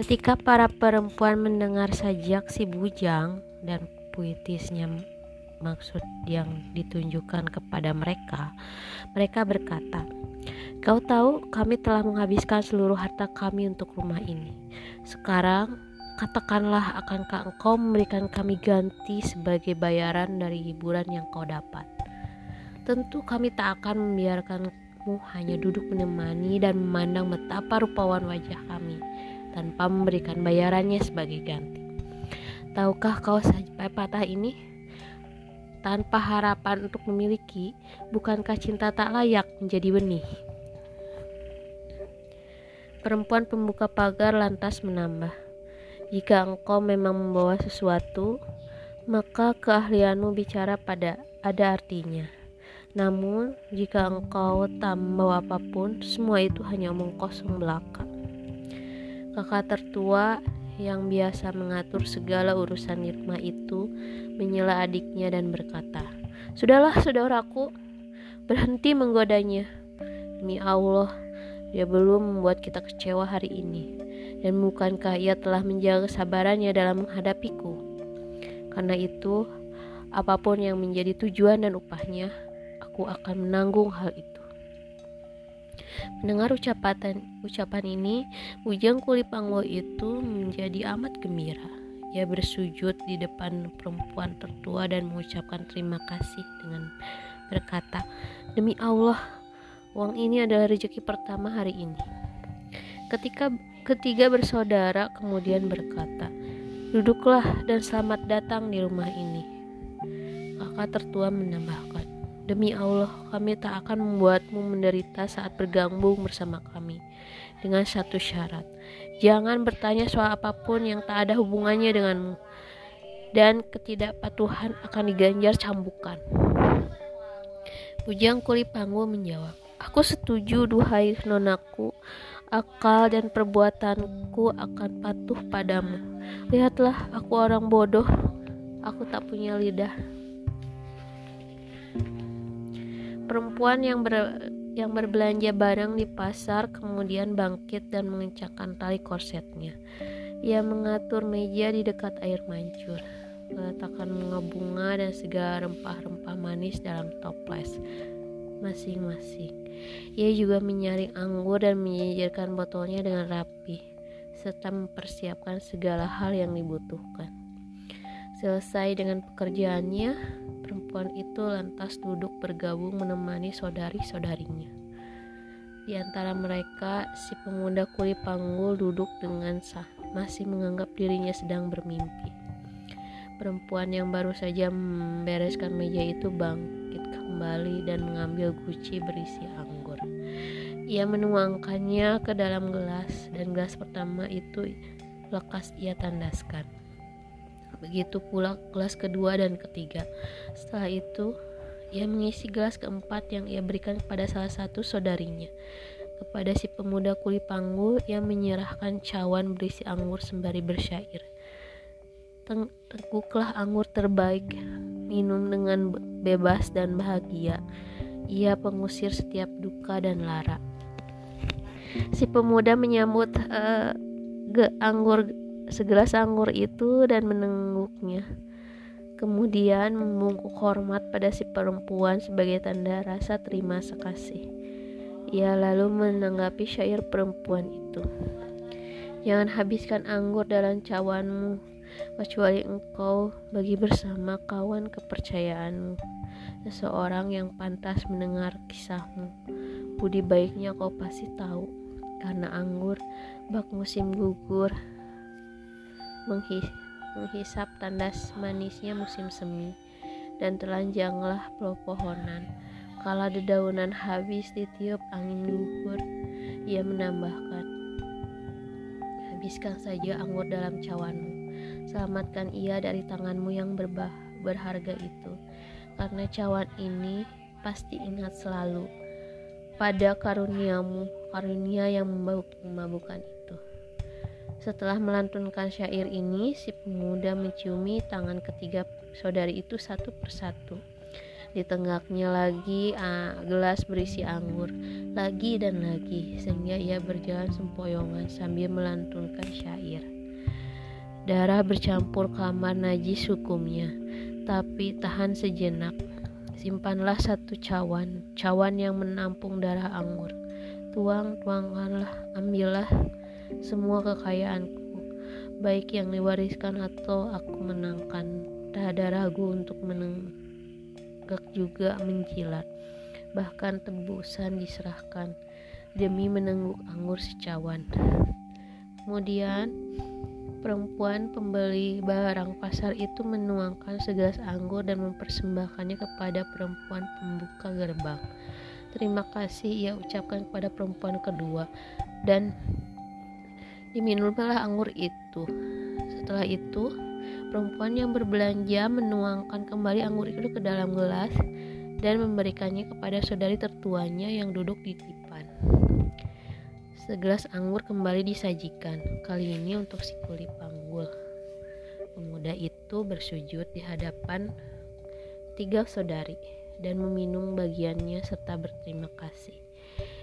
Ketika para perempuan mendengar sajak si bujang dan puitisnya maksud yang ditunjukkan kepada mereka, mereka berkata, "Kau tahu, kami telah menghabiskan seluruh harta kami untuk rumah ini. Sekarang, katakanlah, akankah engkau memberikan kami ganti sebagai bayaran dari hiburan yang kau dapat?" Tentu kami tak akan membiarkanmu hanya duduk menemani dan memandang betapa rupawan wajah kami tanpa memberikan bayarannya sebagai ganti. Tahukah kau patah ini? Tanpa harapan untuk memiliki, bukankah cinta tak layak menjadi benih? Perempuan pembuka pagar lantas menambah, "Jika engkau memang membawa sesuatu, maka keahlianmu bicara pada ada artinya." Namun, jika engkau tak membawa apa pun, semua itu hanya omong kosong belaka. Kakak tertua yang biasa mengatur segala urusan di itu menyela adiknya dan berkata, Sudahlah saudaraku, berhenti menggodanya. Demi Allah, dia belum membuat kita kecewa hari ini. Dan bukankah ia telah menjaga kesabarannya dalam menghadapiku? Karena itu, apa pun yang menjadi tujuan dan upahnya, aku akan menanggung hal itu. Mendengar ucapan ucapan ini, Ujang Kulipangwo itu menjadi amat gembira. Ia bersujud di depan perempuan tertua dan mengucapkan terima kasih dengan berkata, "Demi Allah, uang ini adalah rezeki pertama hari ini." Ketika ketiga bersaudara kemudian berkata, "Duduklah dan selamat datang di rumah ini." Kakak tertua menambahkan, Demi Allah, kami tak akan membuatmu menderita saat bergabung bersama kami. Dengan satu syarat, jangan bertanya soal apa pun yang tak ada hubungannya denganmu. Dan ketidakpatuhan akan diganjar cambukan. Bujang Kulipangwo menjawab, Aku setuju, duhai nonaku. Akal dan perbuatanku akan patuh padamu. Lihatlah, aku orang bodoh. Aku tak punya lidah Perempuan yang ber, yang berbelanja barang di pasar kemudian bangkit dan mengencangkan tali korsetnya. Ia mengatur meja di dekat air mancur, meletakkan bunga bunga dan segala rempah-rempah manis dalam toples masing-masing. Ia juga menyaring anggur dan menyijirkan botolnya dengan rapi, serta mempersiapkan segala hal yang dibutuhkan. Selesai dengan pekerjaannya, perempuan itu lantas duduk bergabung menemani saudari-saudarinya. Di antara mereka, si pemuda kulit panggul duduk dengan sah, masih menganggap dirinya sedang bermimpi. Perempuan yang baru saja membereskan meja itu bangkit kembali dan mengambil guci berisi anggur. Ia menuangkannya ke dalam gelas dan gelas pertama itu lekas ia tandaskan. Begitu pula gelas kedua dan ketiga. Setelah itu, ia mengisi gelas keempat yang ia berikan kepada salah satu saudarinya. Kepada si pemuda kulit panggul, ia menyerahkan cawan berisi anggur sembari bersyair. Teguklah anggur terbaik, minum dengan bebas dan bahagia. Ia pengusir setiap duka dan lara. Si pemuda menyambut uh, ge anggur segelas anggur itu dan menengguknya. Kemudian membungkuk hormat pada si perempuan sebagai tanda rasa terima sekasih. Ia lalu menanggapi syair perempuan itu. Jangan habiskan anggur dalam cawanmu, kecuali engkau bagi bersama kawan kepercayaanmu, seseorang yang pantas mendengar kisahmu. Budi baiknya kau pasti tahu, karena anggur bak musim gugur menghisap tandas manisnya musim semi, dan telanjanglah pepohonan. Kala dedaunan habis ditiup angin gugur, ia menambahkan, Habiskan saja anggur dalam cawanmu, selamatkan ia dari tanganmu yang berbah, berharga itu, karena cawan ini pasti ingat selalu pada karuniamu, karunia yang memabukkan. Setelah melantunkan syair ini, si pemuda menciumi tangan ketiga saudari itu satu persatu. Ditenggaknya lagi uh, gelas berisi anggur, lagi dan lagi, sehingga ia berjalan sempoyongan sambil melantunkan syair. Darah bercampur kamar najis hukumnya, tapi tahan sejenak. Simpanlah satu cawan, cawan yang menampung darah anggur. Tuang, tuangkanlah, ambillah semua kekayaanku, baik yang diwariskan atau aku menangkan. Tak ada ragu untuk meneng gagak juga menjilat, bahkan tebusan diserahkan demi menengguk anggur secawan. Kemudian, perempuan pembeli barang pasar itu menuangkan segelas anggur dan mempersembahkannya kepada perempuan pembuka gerbang. Terima kasih ia ucapkan kepada perempuan kedua dan diminumlah anggur itu. Setelah itu, Perempuan yang berbelanja menuangkan kembali anggur itu ke dalam gelas dan memberikannya kepada saudari tertuanya yang duduk di tipan. Segelas anggur kembali disajikan, kali ini untuk si kuli panggul. Pemuda itu bersujud di hadapan tiga saudari dan meminum bagiannya serta berterima kasih.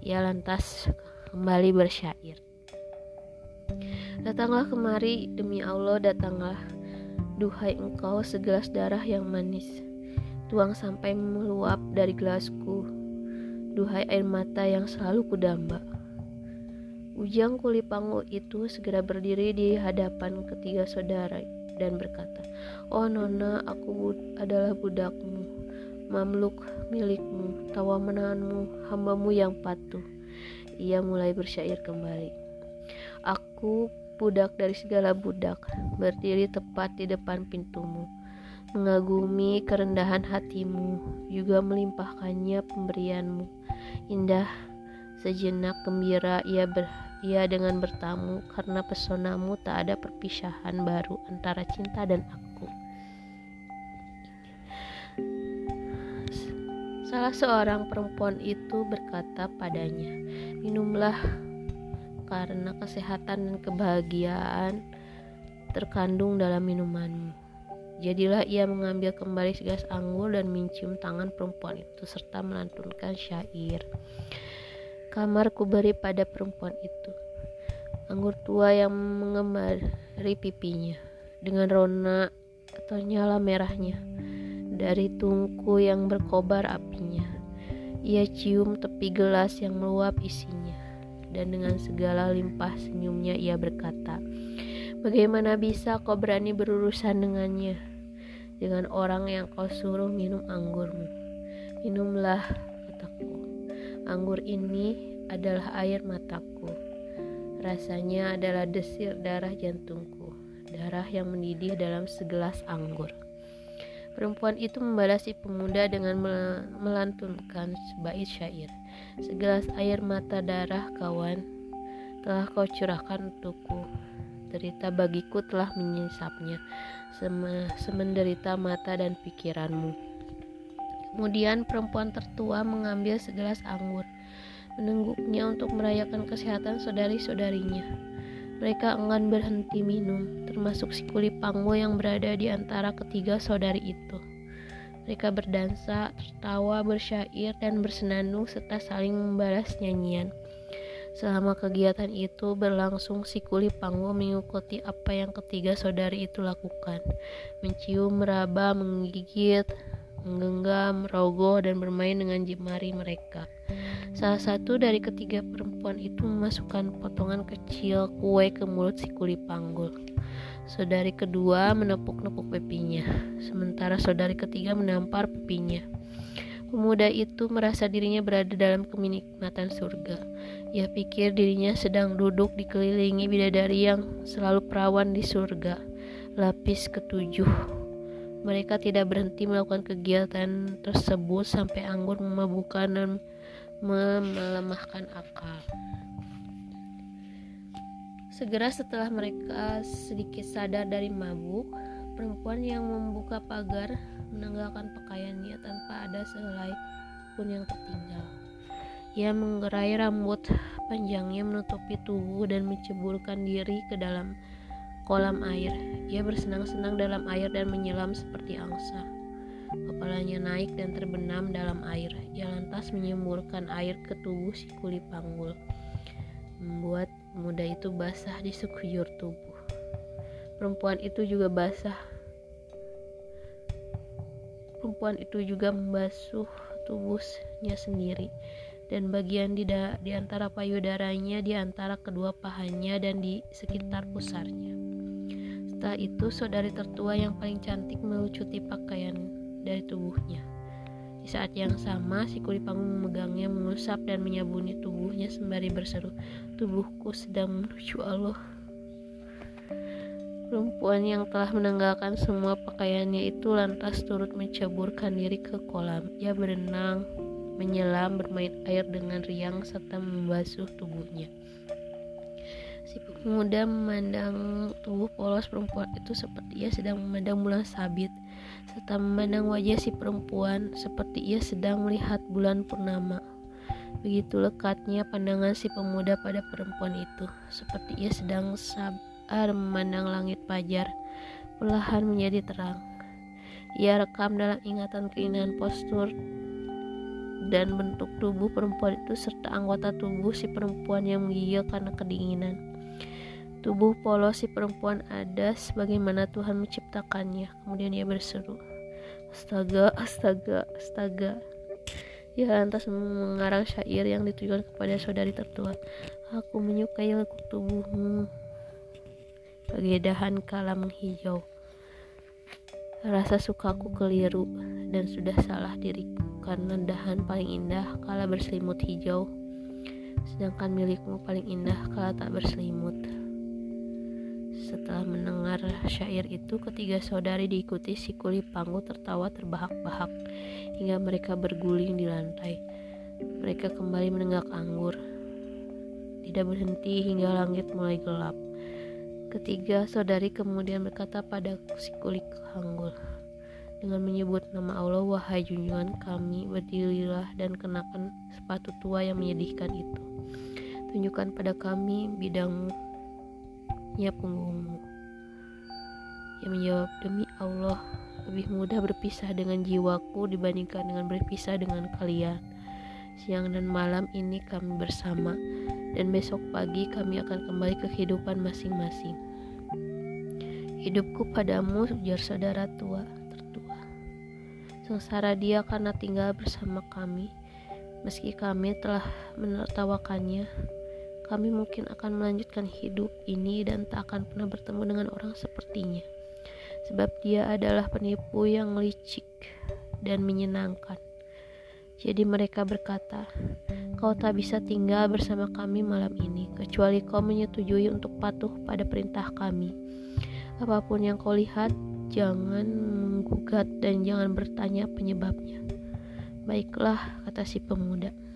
Ia lantas kembali bersyair. Datanglah kemari, demi Allah datanglah Duhai engkau segelas darah yang manis, tuang sampai meluap dari gelasku. Duhai air mata yang selalu kudamba. Ujang kulipangu itu segera berdiri di hadapan ketiga saudara dan berkata, Oh nona, aku adalah budakmu, mamluk milikmu, tawa menahanmu, hambamu yang patuh. Ia mulai bersyair kembali. Aku budak dari segala budak, berdiri tepat di depan pintumu, mengagumi kerendahan hatimu, juga melimpahkannya pemberianmu. Indah, sejenak gembira ia ber, ia dengan bertamu, karena pesonamu tak ada perpisahan baru antara cinta dan aku. Salah seorang perempuan itu berkata padanya, "Minumlah karena kesehatan dan kebahagiaan terkandung dalam minumanmu. Jadilah ia mengambil kembali segelas anggur dan mencium tangan perempuan itu serta melantunkan syair. Kamar kuberi pada perempuan itu. Anggur tua yang mengemari pipinya dengan rona atau nyala merahnya dari tungku yang berkobar apinya. Ia cium tepi gelas yang meluap isinya dan dengan segala limpah senyumnya ia berkata, Bagaimana bisa kau berani berurusan dengannya? Dengan orang yang kau suruh minum anggurmu. Minumlah, kataku. Anggur ini adalah air mataku. Rasanya adalah desir darah jantungku, darah yang mendidih dalam segelas anggur. Perempuan itu membalas si pemuda dengan melantunkan sebaik syair. Segelas air mata darah kawan telah kau curahkan untukku. Derita bagiku telah menyisapnya, semenderita mata dan pikiranmu. Kemudian perempuan tertua mengambil segelas anggur, menengguknya untuk merayakan kesehatan saudari-saudarinya. Mereka enggan berhenti minum, termasuk si kuli panggo yang berada di antara ketiga saudari itu. Mereka berdansa, tertawa, bersyair, dan bersenandung serta saling membalas nyanyian. Selama kegiatan itu berlangsung, si kuli panggung mengikuti apa yang ketiga saudari itu lakukan. Mencium, meraba, menggigit, menggenggam, rogoh, dan bermain dengan jemari mereka. Salah satu dari ketiga perempuan itu memasukkan potongan kecil kue ke mulut si kuli panggul. Saudari kedua menepuk-nepuk pipinya, sementara saudari ketiga menampar pipinya. Pemuda itu merasa dirinya berada dalam kenikmatan surga. Ia pikir dirinya sedang duduk dikelilingi bidadari yang selalu perawan di surga. Lapis ketujuh. Mereka tidak berhenti melakukan kegiatan tersebut sampai anggur memabukkan dan melemahkan akal. Segera setelah mereka sedikit sadar dari mabuk, perempuan yang membuka pagar menanggalkan pakaiannya tanpa ada sehelai pun yang tertinggal. Ia menggerai rambut panjangnya menutupi tubuh dan menceburkan diri ke dalam kolam air. Ia bersenang-senang dalam air dan menyelam seperti angsa. Kepala kepalanya naik dan terbenam dalam air. Ia lantas menyemburkan air ke tubuh si kuli panggul, membuat pemuda itu basah di sekujur tubuh. Perempuan itu juga basah. Perempuan itu juga membasuh tubuhnya sendiri dan bagian di, da di antara payudaranya, di antara kedua pahanya dan di sekitar pusarnya. Setelah itu, saudari tertua yang paling cantik melucuti pakaian dari tubuhnya. Saat yang sama, si panggung memegangnya, mengusap dan menyabuni tubuhnya sembari berseru, "Tubuhku sedang menuju Allah." Perempuan yang telah menanggalkan semua pakaiannya itu lantas turut menceburkan diri ke kolam. Ia berenang, menyelam, bermain air dengan riang serta membasuh tubuhnya. Si pemuda memandang tubuh polos perempuan itu seperti ia sedang memandang bulan sabit, serta memandang wajah si perempuan seperti ia sedang melihat bulan purnama. Begitu lekatnya pandangan si pemuda pada perempuan itu, seperti ia sedang sabar memandang langit fajar, perlahan menjadi terang. Ia rekam dalam ingatan keindahan postur dan bentuk tubuh perempuan itu serta anggota tubuh si perempuan yang menggigil karena kedinginan. Tubuh polos si perempuan ada sebagaimana Tuhan menciptakannya. Kemudian ia berseru, Astaga, astaga, astaga. Ia lantas mengarang syair yang ditujukan kepada saudari tertua. Aku menyukai lekuk tubuhmu bagai dahan kala menghijau. Rasa sukaku keliru dan sudah salah diriku karena dahan paling indah kala berselimut hijau, sedangkan milikmu paling indah kala tak berselimut. Setelah mendengar syair itu, ketiga saudari diikuti si kuli panggu tertawa terbahak-bahak hingga mereka berguling di lantai. Mereka kembali menenggak anggur. Tidak berhenti hingga langit mulai gelap. Ketiga saudari kemudian berkata pada si kuli panggul dengan menyebut nama Allah, wahai junjungan kami, berdirilah dan kenakan sepatu tua yang menyedihkan itu. Tunjukkan pada kami bidangmu ya punggungmu. Ia menjawab, demi Allah, lebih mudah berpisah dengan jiwaku dibandingkan dengan berpisah dengan kalian. Siang dan malam ini kami bersama, dan besok pagi kami akan kembali ke kehidupan masing-masing. Hidupku padamu, ujar saudara tua, tertua. Sengsara dia karena tinggal bersama kami, meski kami telah menertawakannya kami mungkin akan melanjutkan hidup ini dan tak akan pernah bertemu dengan orang sepertinya. Sebab dia adalah penipu yang licik dan menyenangkan. Jadi mereka berkata, Kau tak bisa tinggal bersama kami malam ini, kecuali kau menyetujui untuk patuh pada perintah kami. Apa pun yang kau lihat, jangan menggugat dan jangan bertanya penyebabnya. Baiklah, kata si pemuda.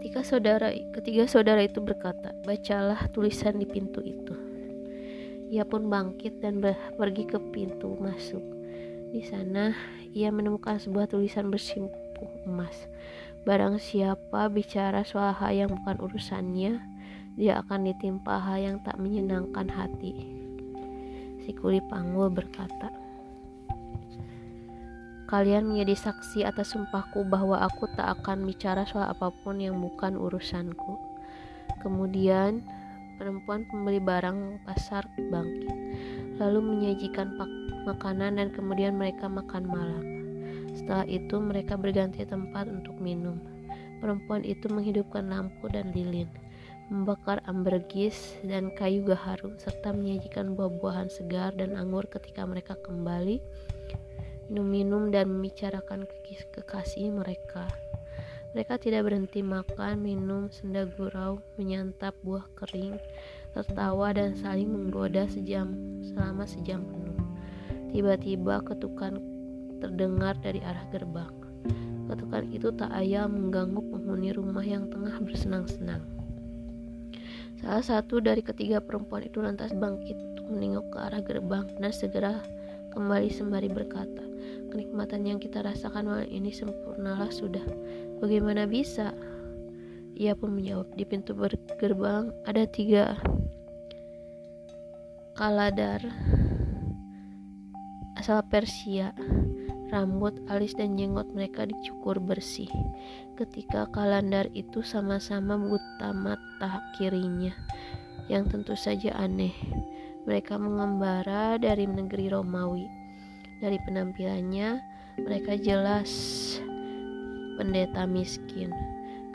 Ketika saudara ketiga saudara itu berkata, "Bacalah tulisan di pintu itu." Ia pun bangkit dan pergi ke pintu masuk. Di sana ia menemukan sebuah tulisan bersimpuh emas. Barang siapa bicara soal hal yang bukan urusannya, dia akan ditimpa hal yang tak menyenangkan hati. Si kuli panggul berkata, Kalian menjadi saksi atas sumpahku bahwa aku tak akan bicara soal apa pun yang bukan urusanku. Kemudian, perempuan pembeli barang pasar bangkit, lalu menyajikan makanan dan kemudian mereka makan malam. Setelah itu, mereka berganti tempat untuk minum. Perempuan itu menghidupkan lampu dan lilin, membakar ambergris dan kayu gaharu, serta menyajikan buah-buahan segar dan anggur ketika mereka kembali minum-minum dan membicarakan kekasih mereka. Mereka tidak berhenti makan, minum, senda gurau, menyantap buah kering, tertawa dan saling menggoda sejam selama sejam penuh. Tiba-tiba ketukan terdengar dari arah gerbang. Ketukan itu tak ayal mengganggu penghuni rumah yang tengah bersenang-senang. Salah satu dari ketiga perempuan itu lantas bangkit untuk menengok ke arah gerbang dan segera kembali sembari berkata, kenikmatan yang kita rasakan malam ini sempurnalah sudah. Bagaimana bisa? Ia pun menjawab, di pintu gerbang ada tiga kaladar asal Persia. Rambut, alis, dan jenggot mereka dicukur bersih. Ketika kalandar itu sama-sama buta mata kirinya, yang tentu saja aneh. Mereka mengembara dari negeri Romawi. Dari penampilannya, mereka jelas pendeta miskin.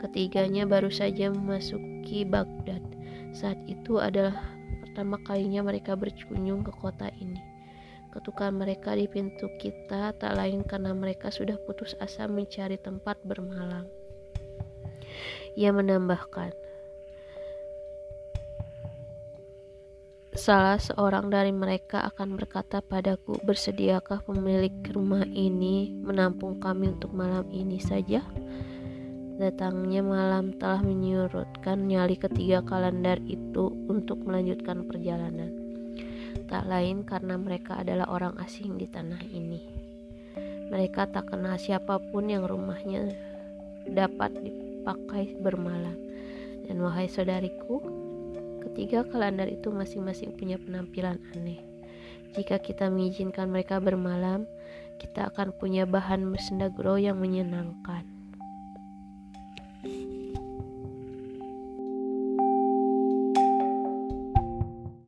Ketiganya baru saja memasuki Baghdad. Saat itu adalah pertama kalinya mereka berkunjung ke kota ini. Ketukan mereka di pintu kita tak lain karena mereka sudah putus asa mencari tempat bermalam. Ia menambahkan, Salah seorang dari mereka akan berkata padaku, "Bersediakah pemilik rumah ini menampung kami untuk malam ini saja?" Datangnya malam telah menyurutkan nyali ketiga kalender itu untuk melanjutkan perjalanan tak lain karena mereka adalah orang asing di tanah ini. Mereka tak kenal siapa pun yang rumahnya dapat dipakai bermalam. Dan wahai saudariku, ketiga kalender itu masing-masing punya penampilan aneh. Jika kita mengizinkan mereka bermalam, kita akan punya bahan mesendagro yang menyenangkan.